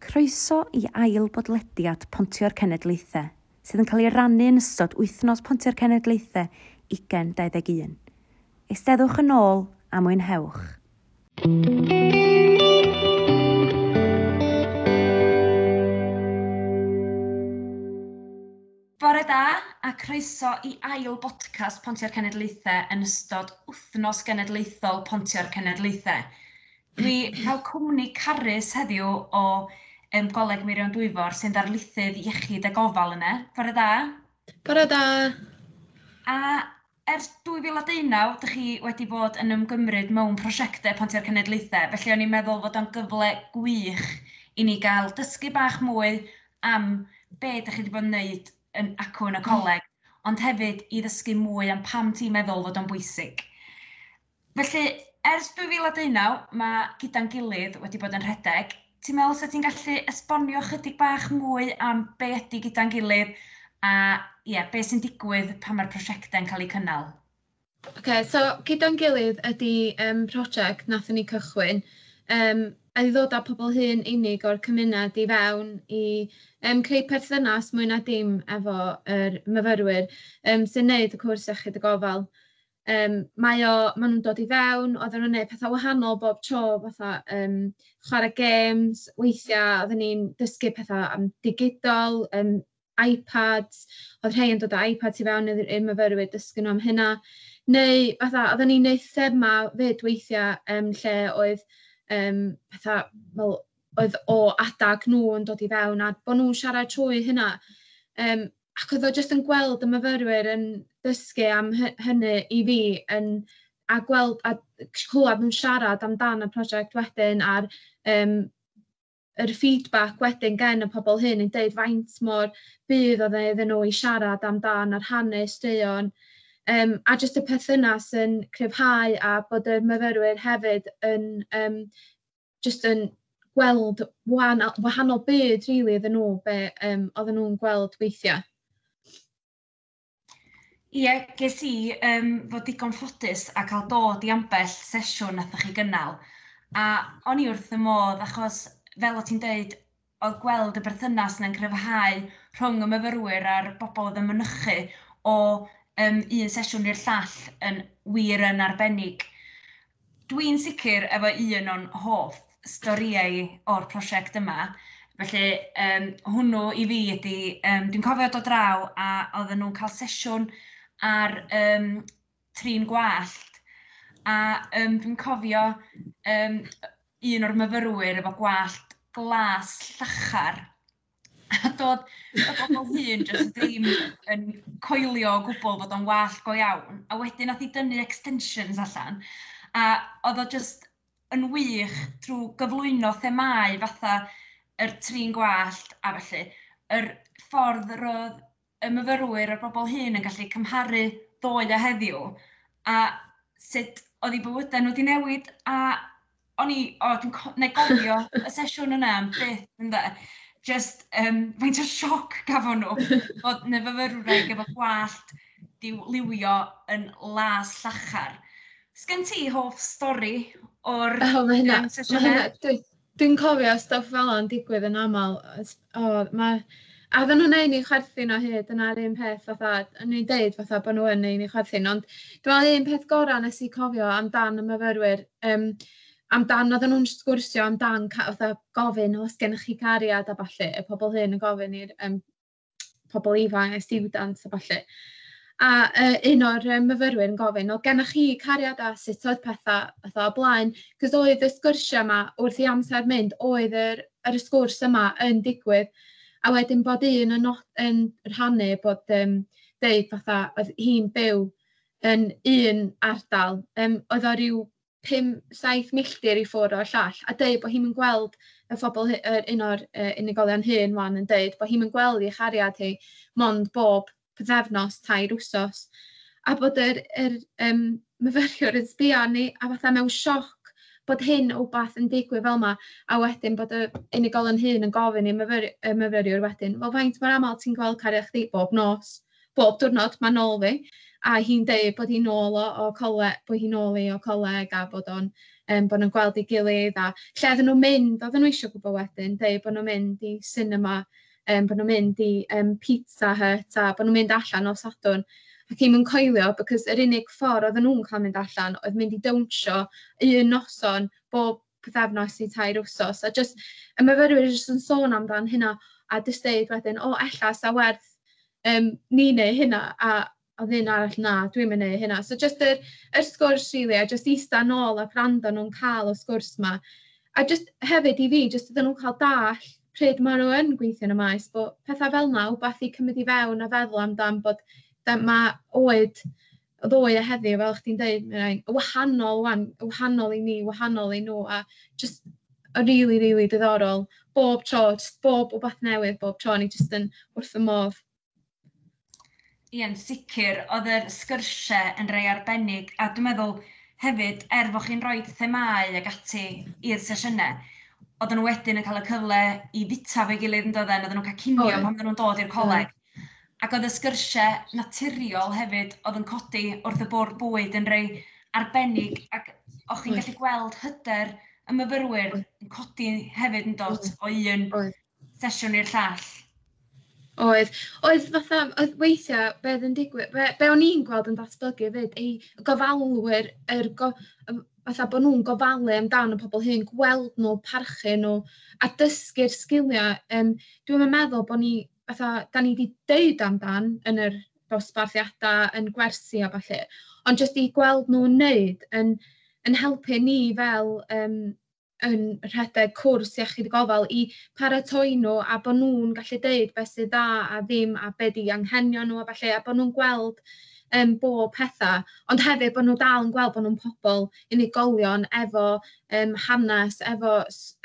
Croeso i ail bodlediad Pontio'r Cenedlaethau, sydd yn cael ei rannu yn ystod wythnos Pontio'r Cenedlaethau 2021. Eisteddwch yn ôl a mwynhewch. Bore da a croeso i ail bodcast Pontio'r Cenedlaethau yn ystod wythnos genedlaethol Pontio'r Cenedlaethau. Dwi cael cwmni carus heddiw o um, Goleg Meirion Dwyfor sy'n darlithydd iechyd a gofal yna. Bore da. Bore da. A ers 2019, dych chi wedi bod yn ymgymryd mewn prosiectau Pontia'r Cenedlaethau, felly o'n i'n meddwl fod o'n gyfle gwych i ni gael dysgu bach mwy am be dych chi wedi bod yn gwneud yn acw yn y coleg, ond hefyd i ddysgu mwy am pam ti'n meddwl fod o'n bwysig. Felly, ers 2019, mae gyda'n gilydd wedi bod yn rhedeg ti'n meddwl os ti'n gallu esbonio chydig bach mwy am be ydy gyda'n gilydd a yeah, be sy'n digwydd pan mae'r prosiectau'n cael eu cynnal? OK, so gyda'n gilydd ydy um, prosiect nath ni cychwyn um, a ddod â pobl hyn unig o'r cymuned i fewn i um, creu perthynas mwy na dim efo yr myfyrwyr um, sy'n neud y cwrs iechyd y gofal um, mae o, maen nhw'n dod i fewn, oedden nhw'n gwneud pethau wahanol bob tro, fatha um, chwarae games, weithiau oedden ni'n dysgu pethau am digidol, um, iPads, oedd rhai yn dod â iPads i fewn i'r myfyrwyr dysgu nhw am hynna. Neu, fatha, oedden ni'n gwneud thema fyd weithiau um, lle oedd um, pethau fel oedd o adag nhw yn dod i fewn a bod nhw'n siarad trwy hynna. Um, ac oedd o jyst yn gweld y myfyrwyr yn dysgu am hynny i fi yn, a gweld a chlywed nhw'n siarad amdan y prosiect wedyn a'r um, yr feedback wedyn gen y pobl hyn yn deud faint mor bydd oedd iddyn nhw i siarad amdan a'r hanes deion. Um, a jyst y perthynas yn cryfhau a bod y myfyrwyr hefyd yn um, just yn gweld wahanol, wahanol byd, rili, really, iddyn nhw, be um, oedden nhw'n gweld weithiau. Ie, ges i um, fod digon ffodus a cael dod i ambell sesiwn nath chi gynnal a o'n i wrth y modd achos fel o' ti'n deud, oedd gweld y berthynas yna'n cryfhau rhwng y myfyrwyr a'r bobl oedd yn mynychu o um, un sesiwn i'r llall yn wir yn arbennig. Dwi'n sicr efo un o'n hoff storiau o'r prosiect yma, felly um, hwnnw i fi ydy, um, dwi'n cofio dod draw a oedden nhw'n cael sesiwn ar um, trin gwallt. A um, dwi'n cofio um, un o'r myfyrwyr efo gwallt glas llachar. A dod y bobl hun jyst ddim yn coelio o gwbl fod o'n wallt go iawn. A wedyn nath i dynnu extensions allan. A oedd o jyst yn wych drwy gyflwyno themau fatha yr trin gwallt a felly yr ffordd roedd y myfyrwyr a'r bobl hyn yn gallu cymharu ddoe a heddiw a sut oedd ei bywydau nhw wedi newid a o'n i, o, dwi'n co gofio y sesiwn yna am byth, ynddo. Just, um, faint o sioc gafon nhw bod neu fyfyrwraig efo gwallt diw liwio yn las llachar. Sgen ti hoff stori o'r oh, mae hynna, um, sesiwn Dwi'n dwi cofio stwff fel o'n digwydd yn aml. O, mae A oedden nhw'n neud ni chwerthin o hyd, yna'r un peth fatha, yn ni'n deud fatha bod nhw yn neud ni chwerthin, ond dwi'n meddwl un peth gorau nes i cofio amdan y myfyrwyr, um, amdan, oedden nhw'n sgwrsio amdan, fatha gofyn, os gennych chi cariad a falle, y pobl hyn yn gofyn i'r um, pobl ifanc, y students a falle. A uh, un o'r um, myfyrwyr yn gofyn, oedd gennych chi cariad a sut oedd pethau fatha o blaen, cos oedd y sgwrsio yma wrth i amser mynd, oedd yr, yr sgwrs yma yn digwydd, A wedyn bod un yn, yn rhannu bod, um, deud fatha oedd hi'n byw yn un ardal, Um, oedd o ryw pum, saith milltir i ffwrdd o'r llall, a deud bod hi'n gweld y phobl, er, un o'r uh, unigolion hyn wan yn deud bod hi'n gweld ei chariad hi mond bob pythefnos tair wsos. A bod yr, yr um, myfyriwr yn sbio ni a fatha mewn sioc bod hyn o beth yn digwydd fel yma, a wedyn bod y unigolyn hyn yn gofyn i myfyri, myfyriwr wedyn, wel faint mor aml ti'n gweld cariad chdi? Bob nos, bob diwrnod mae nôl fi, a hi'n deud bod hi'n ôl o, o coleg, bod hi'n ôl i o coleg a bod o'n um, bod nhw'n gweld ei gilydd a lle oedden nhw'n mynd, oedden nhw eisiau gwybod wedyn, dweud bod nhw'n mynd i cinema, um, bod nhw'n mynd i um, pizza hut a bod nhw'n mynd allan o sadwn ac i'm yn coelio, because yr unig ffordd oedden nhw'n cael mynd allan oedd mynd i dawnsio un noson bob pethefnos i tair wsos. A just, y myfyrwyr jyst yn sôn amdan hynna a jyst dweud wedyn, o, oh, ella, sa werth um, ni neu hynna, a oedd un arall na, dwi'n mynd neu hynna. So just yr, yr sgwrs rili, really, a just eista nôl a gwrando nhw'n cael y sgwrs yma. A just hefyd i fi, just ydyn nhw'n cael dall pryd maen nhw yn gweithio yn y maes, bod pethau fel yna, wbeth i cymryd i fewn a feddwl amdan bod mae oed ddoe a heddiw, fel chdi'n dweud, mae'n wahanol wan, wahanol i ni, wahanol i nhw, a just a really, really diddorol. Bob tro, just bob wbath newydd bob tro, ni just yn wrth y modd. Ie, sicr, oedd yr sgyrsiau yn rei arbennig, a dwi'n meddwl hefyd, er fod chi'n rhoi themau ag ati i'r sesiynau, oedden nhw wedyn yn cael y cyfle i fita fe gilydd yn dodden, oedden nhw'n cael cinio pan oedden nhw'n dod i'r coleg. Ac oedd y sgyrsiau naturiol hefyd oedd yn codi wrth y bwrdd bwyd yn rei arbennig ac o'ch chi'n gallu gweld hyder y myfyrwyr yn codi hefyd yn dod o un sesiwn i'r llall. Oedd, oedd fatha, oedd weithiau beth yn digwydd, be, be o'n i'n gweld yn datblygu fyd, ei gofalwyr, er go, fatha bod nhw'n gofalu amdano pobl hyn, gweld nhw, parchu nhw, a dysgu'r sgiliau. Um, dwi'n meddwl bod ni fatha, da ni wedi deud amdan yn yr dosbarthiadau, yn gwersi a falle, ond jyst i gweld nhw'n neud yn, yn helpu ni fel um, yn rhedeg cwrs iechyd gofal i paratoi nhw a bod nhw'n gallu deud beth sydd dda a ddim a beth di anghenion nhw a falle a bod nhw'n gweld um, bob pethau, ond hefyd bod nhw dal yn gweld bod nhw'n pobl unigolion efo um, hanes, efo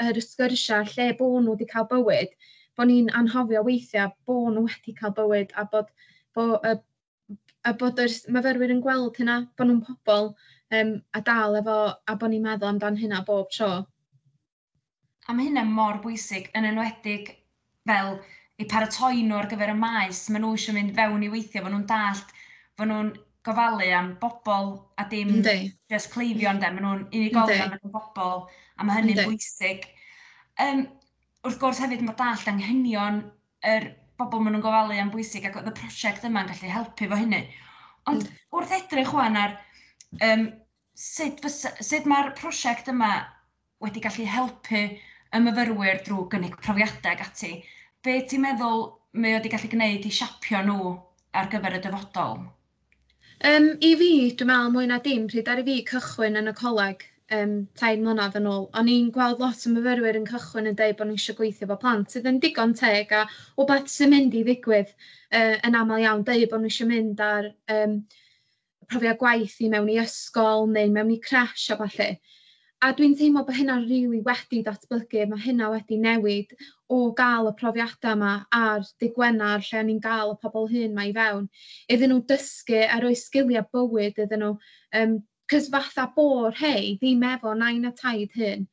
yr sgyrsiau lle bod nhw wedi cael bywyd bod ni'n anhofio weithiau bod nhw wedi cael bywyd a bod, bo, a, a bod yr myfyrwyr yn gweld hynna, bod nhw'n pobl um, a dal efo, a bod ni'n meddwl amdan hynna bob tro. A mae hynna mor bwysig yn enwedig fel i paratoi nhw ar gyfer y maes, maen nhw eisiau mynd fewn i weithio, maen nhw'n dallt, maen nhw'n gofalu am bobl a dim just cleifion, maen nhw'n unigolion ac yn bobl, a mae hynny'n bwysig. Um, wrth gwrs hefyd mae dallt anghenion yr bobl maen nhw'n gofalu am bwysig ac oedd y prosiect yma'n gallu helpu fo hynny. Ond mm. wrth edrych chwan ar um, sut, sut mae'r prosiect yma wedi gallu helpu y myfyrwyr drwy gynnig profiadau ac ati, be ti'n meddwl mae wedi gallu gwneud i siapio nhw ar gyfer y dyfodol? Um, I fi, dwi'n meddwl mwy na dim, pryd ar i fi cychwyn yn y coleg, um, tair mlynedd yn ôl. O'n i'n gweld lot o myfyrwyr yn cychwyn yn dweud bod nhw eisiau gweithio fo plant. Sydd yn digon teg a o beth sy'n mynd i ddigwydd uh, yn aml iawn dweud bod nhw eisiau mynd ar um, profiad gwaith i mewn i ysgol neu mewn i crash a falle. A dwi'n teimlo bod hynna rili really wedi datblygu, mae hynna wedi newid o gael y profiadau yma ar digwennar lle o'n i'n gael y pobl hyn mae i fewn, iddyn nhw dysgu a roi sgiliau bywyd iddyn nhw um, cys fatha bo'r hei ddim efo nain a taid hyn,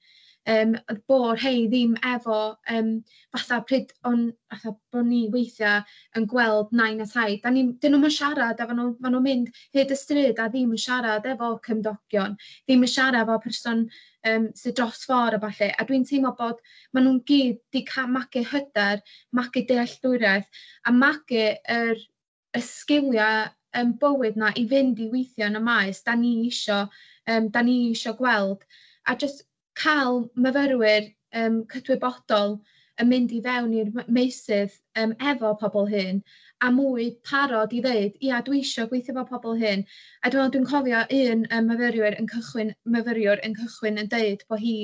um, bod hei ddim efo um, fatha pryd on, fatha bod ni weithiau yn gweld nain a taid. Da ni, dyn nhw'n siarad a fan nhw'n mynd hyd y stryd a ddim yn siarad efo cymdogion, ddim yn siarad efo person um, sydd dros ffordd a falle. A dwi'n teimlo bod maen nhw'n gyd wedi cael magu hyder, magu dealltwriaeth a magu yr, y sgiliau um, bywyd na i fynd i weithio yn y maes, da ni isio, um, da ni isio gweld. A jyst cael myfyrwyr um, cydwybodol yn mynd i fewn i'r meisydd um, efo pobl hyn a mwy parod i ddeud, ia, dwi eisiau gweithio efo pobl hyn. A dwi'n dwi cofio un um, myfyrwyr yn cychwyn, myfyriwr yn cychwyn yn deud bod hi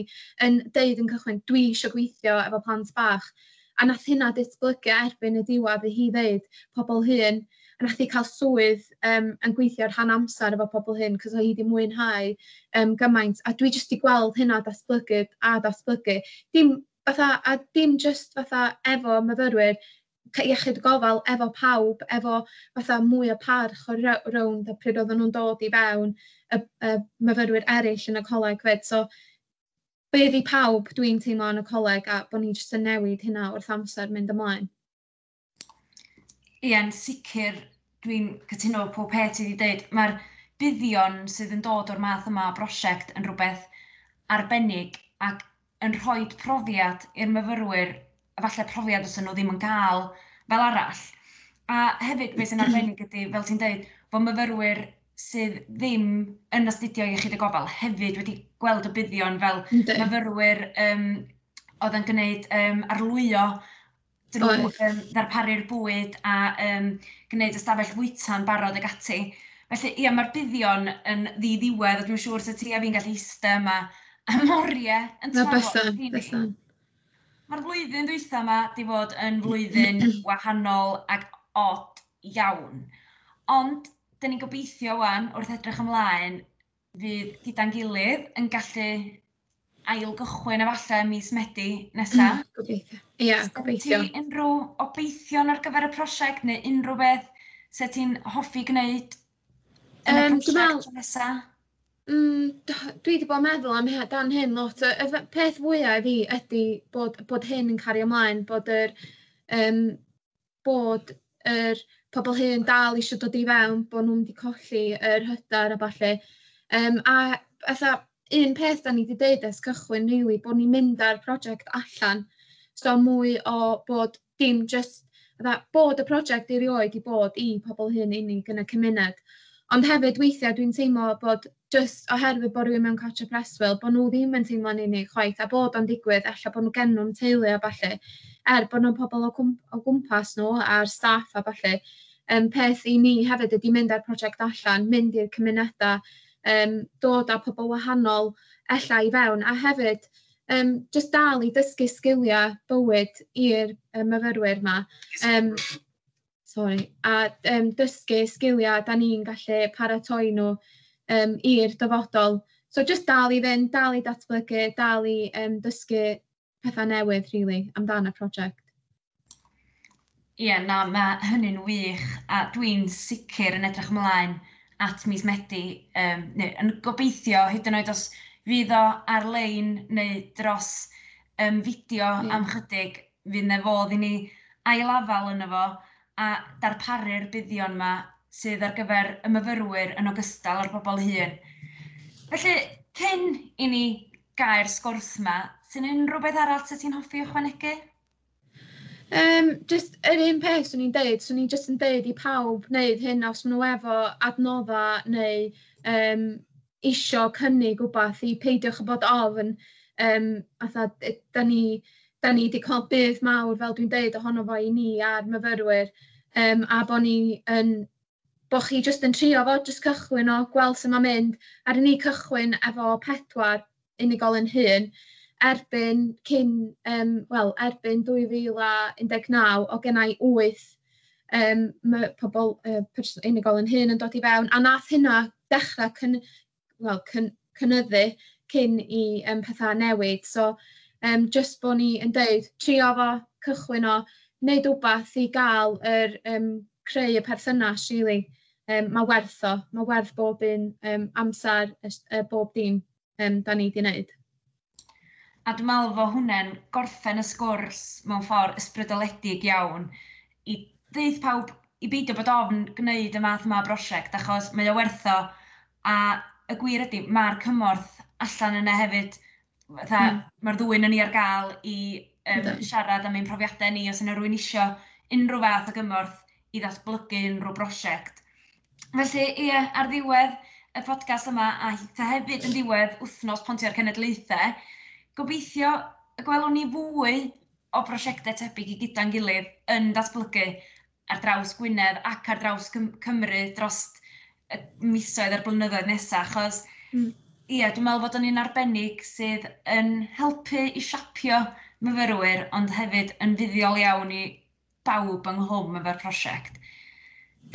yn deud yn cychwyn, dwi eisiau gweithio efo plant bach. A nath hynna datblygu erbyn y diwad i hi ddeud, pobl hyn, a na chdi cael swydd um, yn gweithio ar han amser efo pobl hyn, cos o hi wedi mwynhau um, gymaint. A dwi jyst i gweld hynna datblygu a datblygu. Dim, fatha, a dim just fatha efo myfyrwyr, iechyd gofal efo pawb, efo fatha mwy o parch o rownd a pryd oedden nhw'n dod i fewn y, y myfyrwyr eraill yn y coleg fyd. So, be ydi pawb dwi'n teimlo yn y coleg a bod ni jyst yn newid hynna wrth amser mynd ymlaen. Ia'n sicr, dwi'n cytuno pob peth ti wedi dweud. Mae'r buddion sydd yn dod o'r math yma o brosiect yn rhywbeth arbennig ac yn rhoi profiad i'r myfyrwyr, falle profiad os nhw ddim yn cael fel arall. A hefyd, beth sy'n arbennig ydy, fel ti'n dweud, fod myfyrwyr sydd ddim yn astudio iechyd y gofal hefyd wedi gweld y buddion fel myfyrwyr um, oedd yn gwneud um, arlwyo drwy um, ddarparu'r bwyd a um, gwneud ystafell fwyta'n barod ag ati. Felly, ia, mae'r buddion yn ddiddiwedd, a dwi'n siŵr sy'n ti a fi'n gallu eistedd yma a moriau yn trafod. No, Mae'r flwyddyn dwytha yma di fod yn flwyddyn wahanol ac od iawn. Ond, dyn ni'n gobeithio wan wrth edrych ymlaen, fydd gyda'n gilydd yn gallu ail gychwyn efallai mis Medi nesaf. Mm, gobeithio. Ie, yeah, gobeithio. Ti unrhyw obeithion ar gyfer y prosiect neu unrhyw beth se ti'n hoffi gwneud yn um, y prosiect um, nesaf? Mm, dwi wedi bod yn meddwl am hyn, dan hyn lot. Y peth fwyaf i fi ydy bod, bod hyn yn cario ymlaen, bod yr, um, bod yr pobl hyn dal eisiau dod i fewn, bod nhw'n wedi colli yr hydar a falle. Um, a fatha, un peth da ni wedi dweud ers cychwyn rili, really, bod ni'n mynd ar prosiect allan. So mwy o bod dim just dda, bod y prosiect erioed i bod i pobl hyn unig yn y cymuned. Ond hefyd weithiau dwi'n teimlo bod just oherwydd bod rhywun mewn cartre preswyl, bod nhw ddim yn teimlo'n unig chwaith, a bod o'n digwydd, efallai bod nhw gen nhw'n teulu a falle, er bod nhw'n pobl o, gwmp o gwmpas nhw a'r staff a falle, um, peth i ni hefyd ydy mynd ar prosiect allan, mynd i'r cymunedau, um, dod â pobl wahanol ella i fewn a hefyd um, just dal i dysgu sgiliau bywyd i'r um, myfyrwyr yma. Um, sorry, a um, dysgu sgiliau da ni'n gallu paratoi nhw um, i'r dyfodol. So just dal i fynd, dal i datblygu, dal i um, dysgu pethau newydd, really, amdan y prosiect. Ie, yeah, na, mae hynny'n wych a dwi'n sicr yn edrych ymlaen at mis Medi, um, neu yn gobeithio hyd yn oed os fydd o ar-lein neu dros um, fideo yeah. am chydig, fydd na fodd i ni ailafal yno fo a darparu'r buddion yma sydd ar gyfer y myfyrwyr yn ogystal â'r bobl hun. Felly, cyn i ni gael sgwrs yma, sy'n unrhyw beth arall sydd ti'n hoffi ychwanegu? Um, just yr un peth 'swn i'n deud 'swn i'n just yn deud i pawb wneud hyn os maen nhw efo adnoddau neu um, isio cynnig wbeth i peidiwch y bod ofn Um, atha, da ni da ni wedi cael bydd mawr fel dwi'n deud ohono fo i ni a'r myfyrwyr Um, a bod ni yn bod chi jyst yn trio fo, jyst cychwyn o, gweld sy'n ma'n mynd. Aru ni cychwyn efo pedwar unigolyn hyn, erbyn cyn, um, wel, erbyn 2019, o gennau 8 um, mae pobl uh, unigol yn hyn yn dod i fewn, a nath hynna dechrau cyn, well, cyn, cynyddu cyn i um, pethau newid. So, um, just bod ni yn dweud, trio fo, cychwyn o, wneud wbath i gael yr, um, creu y perthynas, really. Um, mae werth o, mae werth bob un um, amser, y, bob dim um, da ni wedi wneud. A dwi'n meddwl fod hwnna'n gorffen y sgwrs mewn ffordd ysbrydoledig iawn i ddeud pawb i beidio bod ofn gwneud y math yma o brosiect achos mae o wertho a y gwir ydy mae'r cymorth allan yna hefyd mm. mae'r ddwy'n yn ni ar gael i um, siarad am ein profiadau ni os yna rhywun isio unrhyw fath o gymorth i ddatblygu unrhyw brosiect. Felly, ie, ar ddiwedd y podcast yma a hefyd yn ddiwedd wythnos Pontio'r Cenedlaethau, Gobeithio y gwelwn ni fwy o brosiectau tebyg i gyda'n gilydd yn datblygu ar draws Gwynedd ac ar draws Cym Cymru dros y misoedd a'r blynyddoedd nesaf, achos mm. ie, dwi'n meddwl fod o'n un arbennig sydd yn helpu i siapio myfyrwyr, ond hefyd yn fuddiol iawn i bawb ynghlwm efo'r prosiect.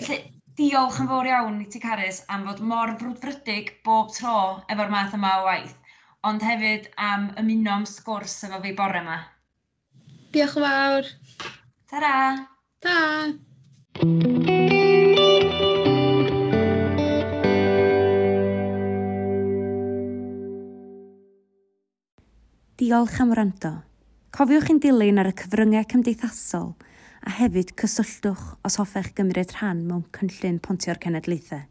Felly, diolch yn fawr iawn i ti Carys am fod mor frwdfrydig bob tro efo'r math yma o waith ond hefyd am ymuno am sgwrs efo fi bore yma. Diolch yn fawr. Ta-ra! Ta! Diolch am wrando. Cofiwch chi'n dilyn ar y cyfryngau cymdeithasol a hefyd cysylltwch os hoffech gymryd rhan mewn cynllun Pontio'r Cenedlaethau.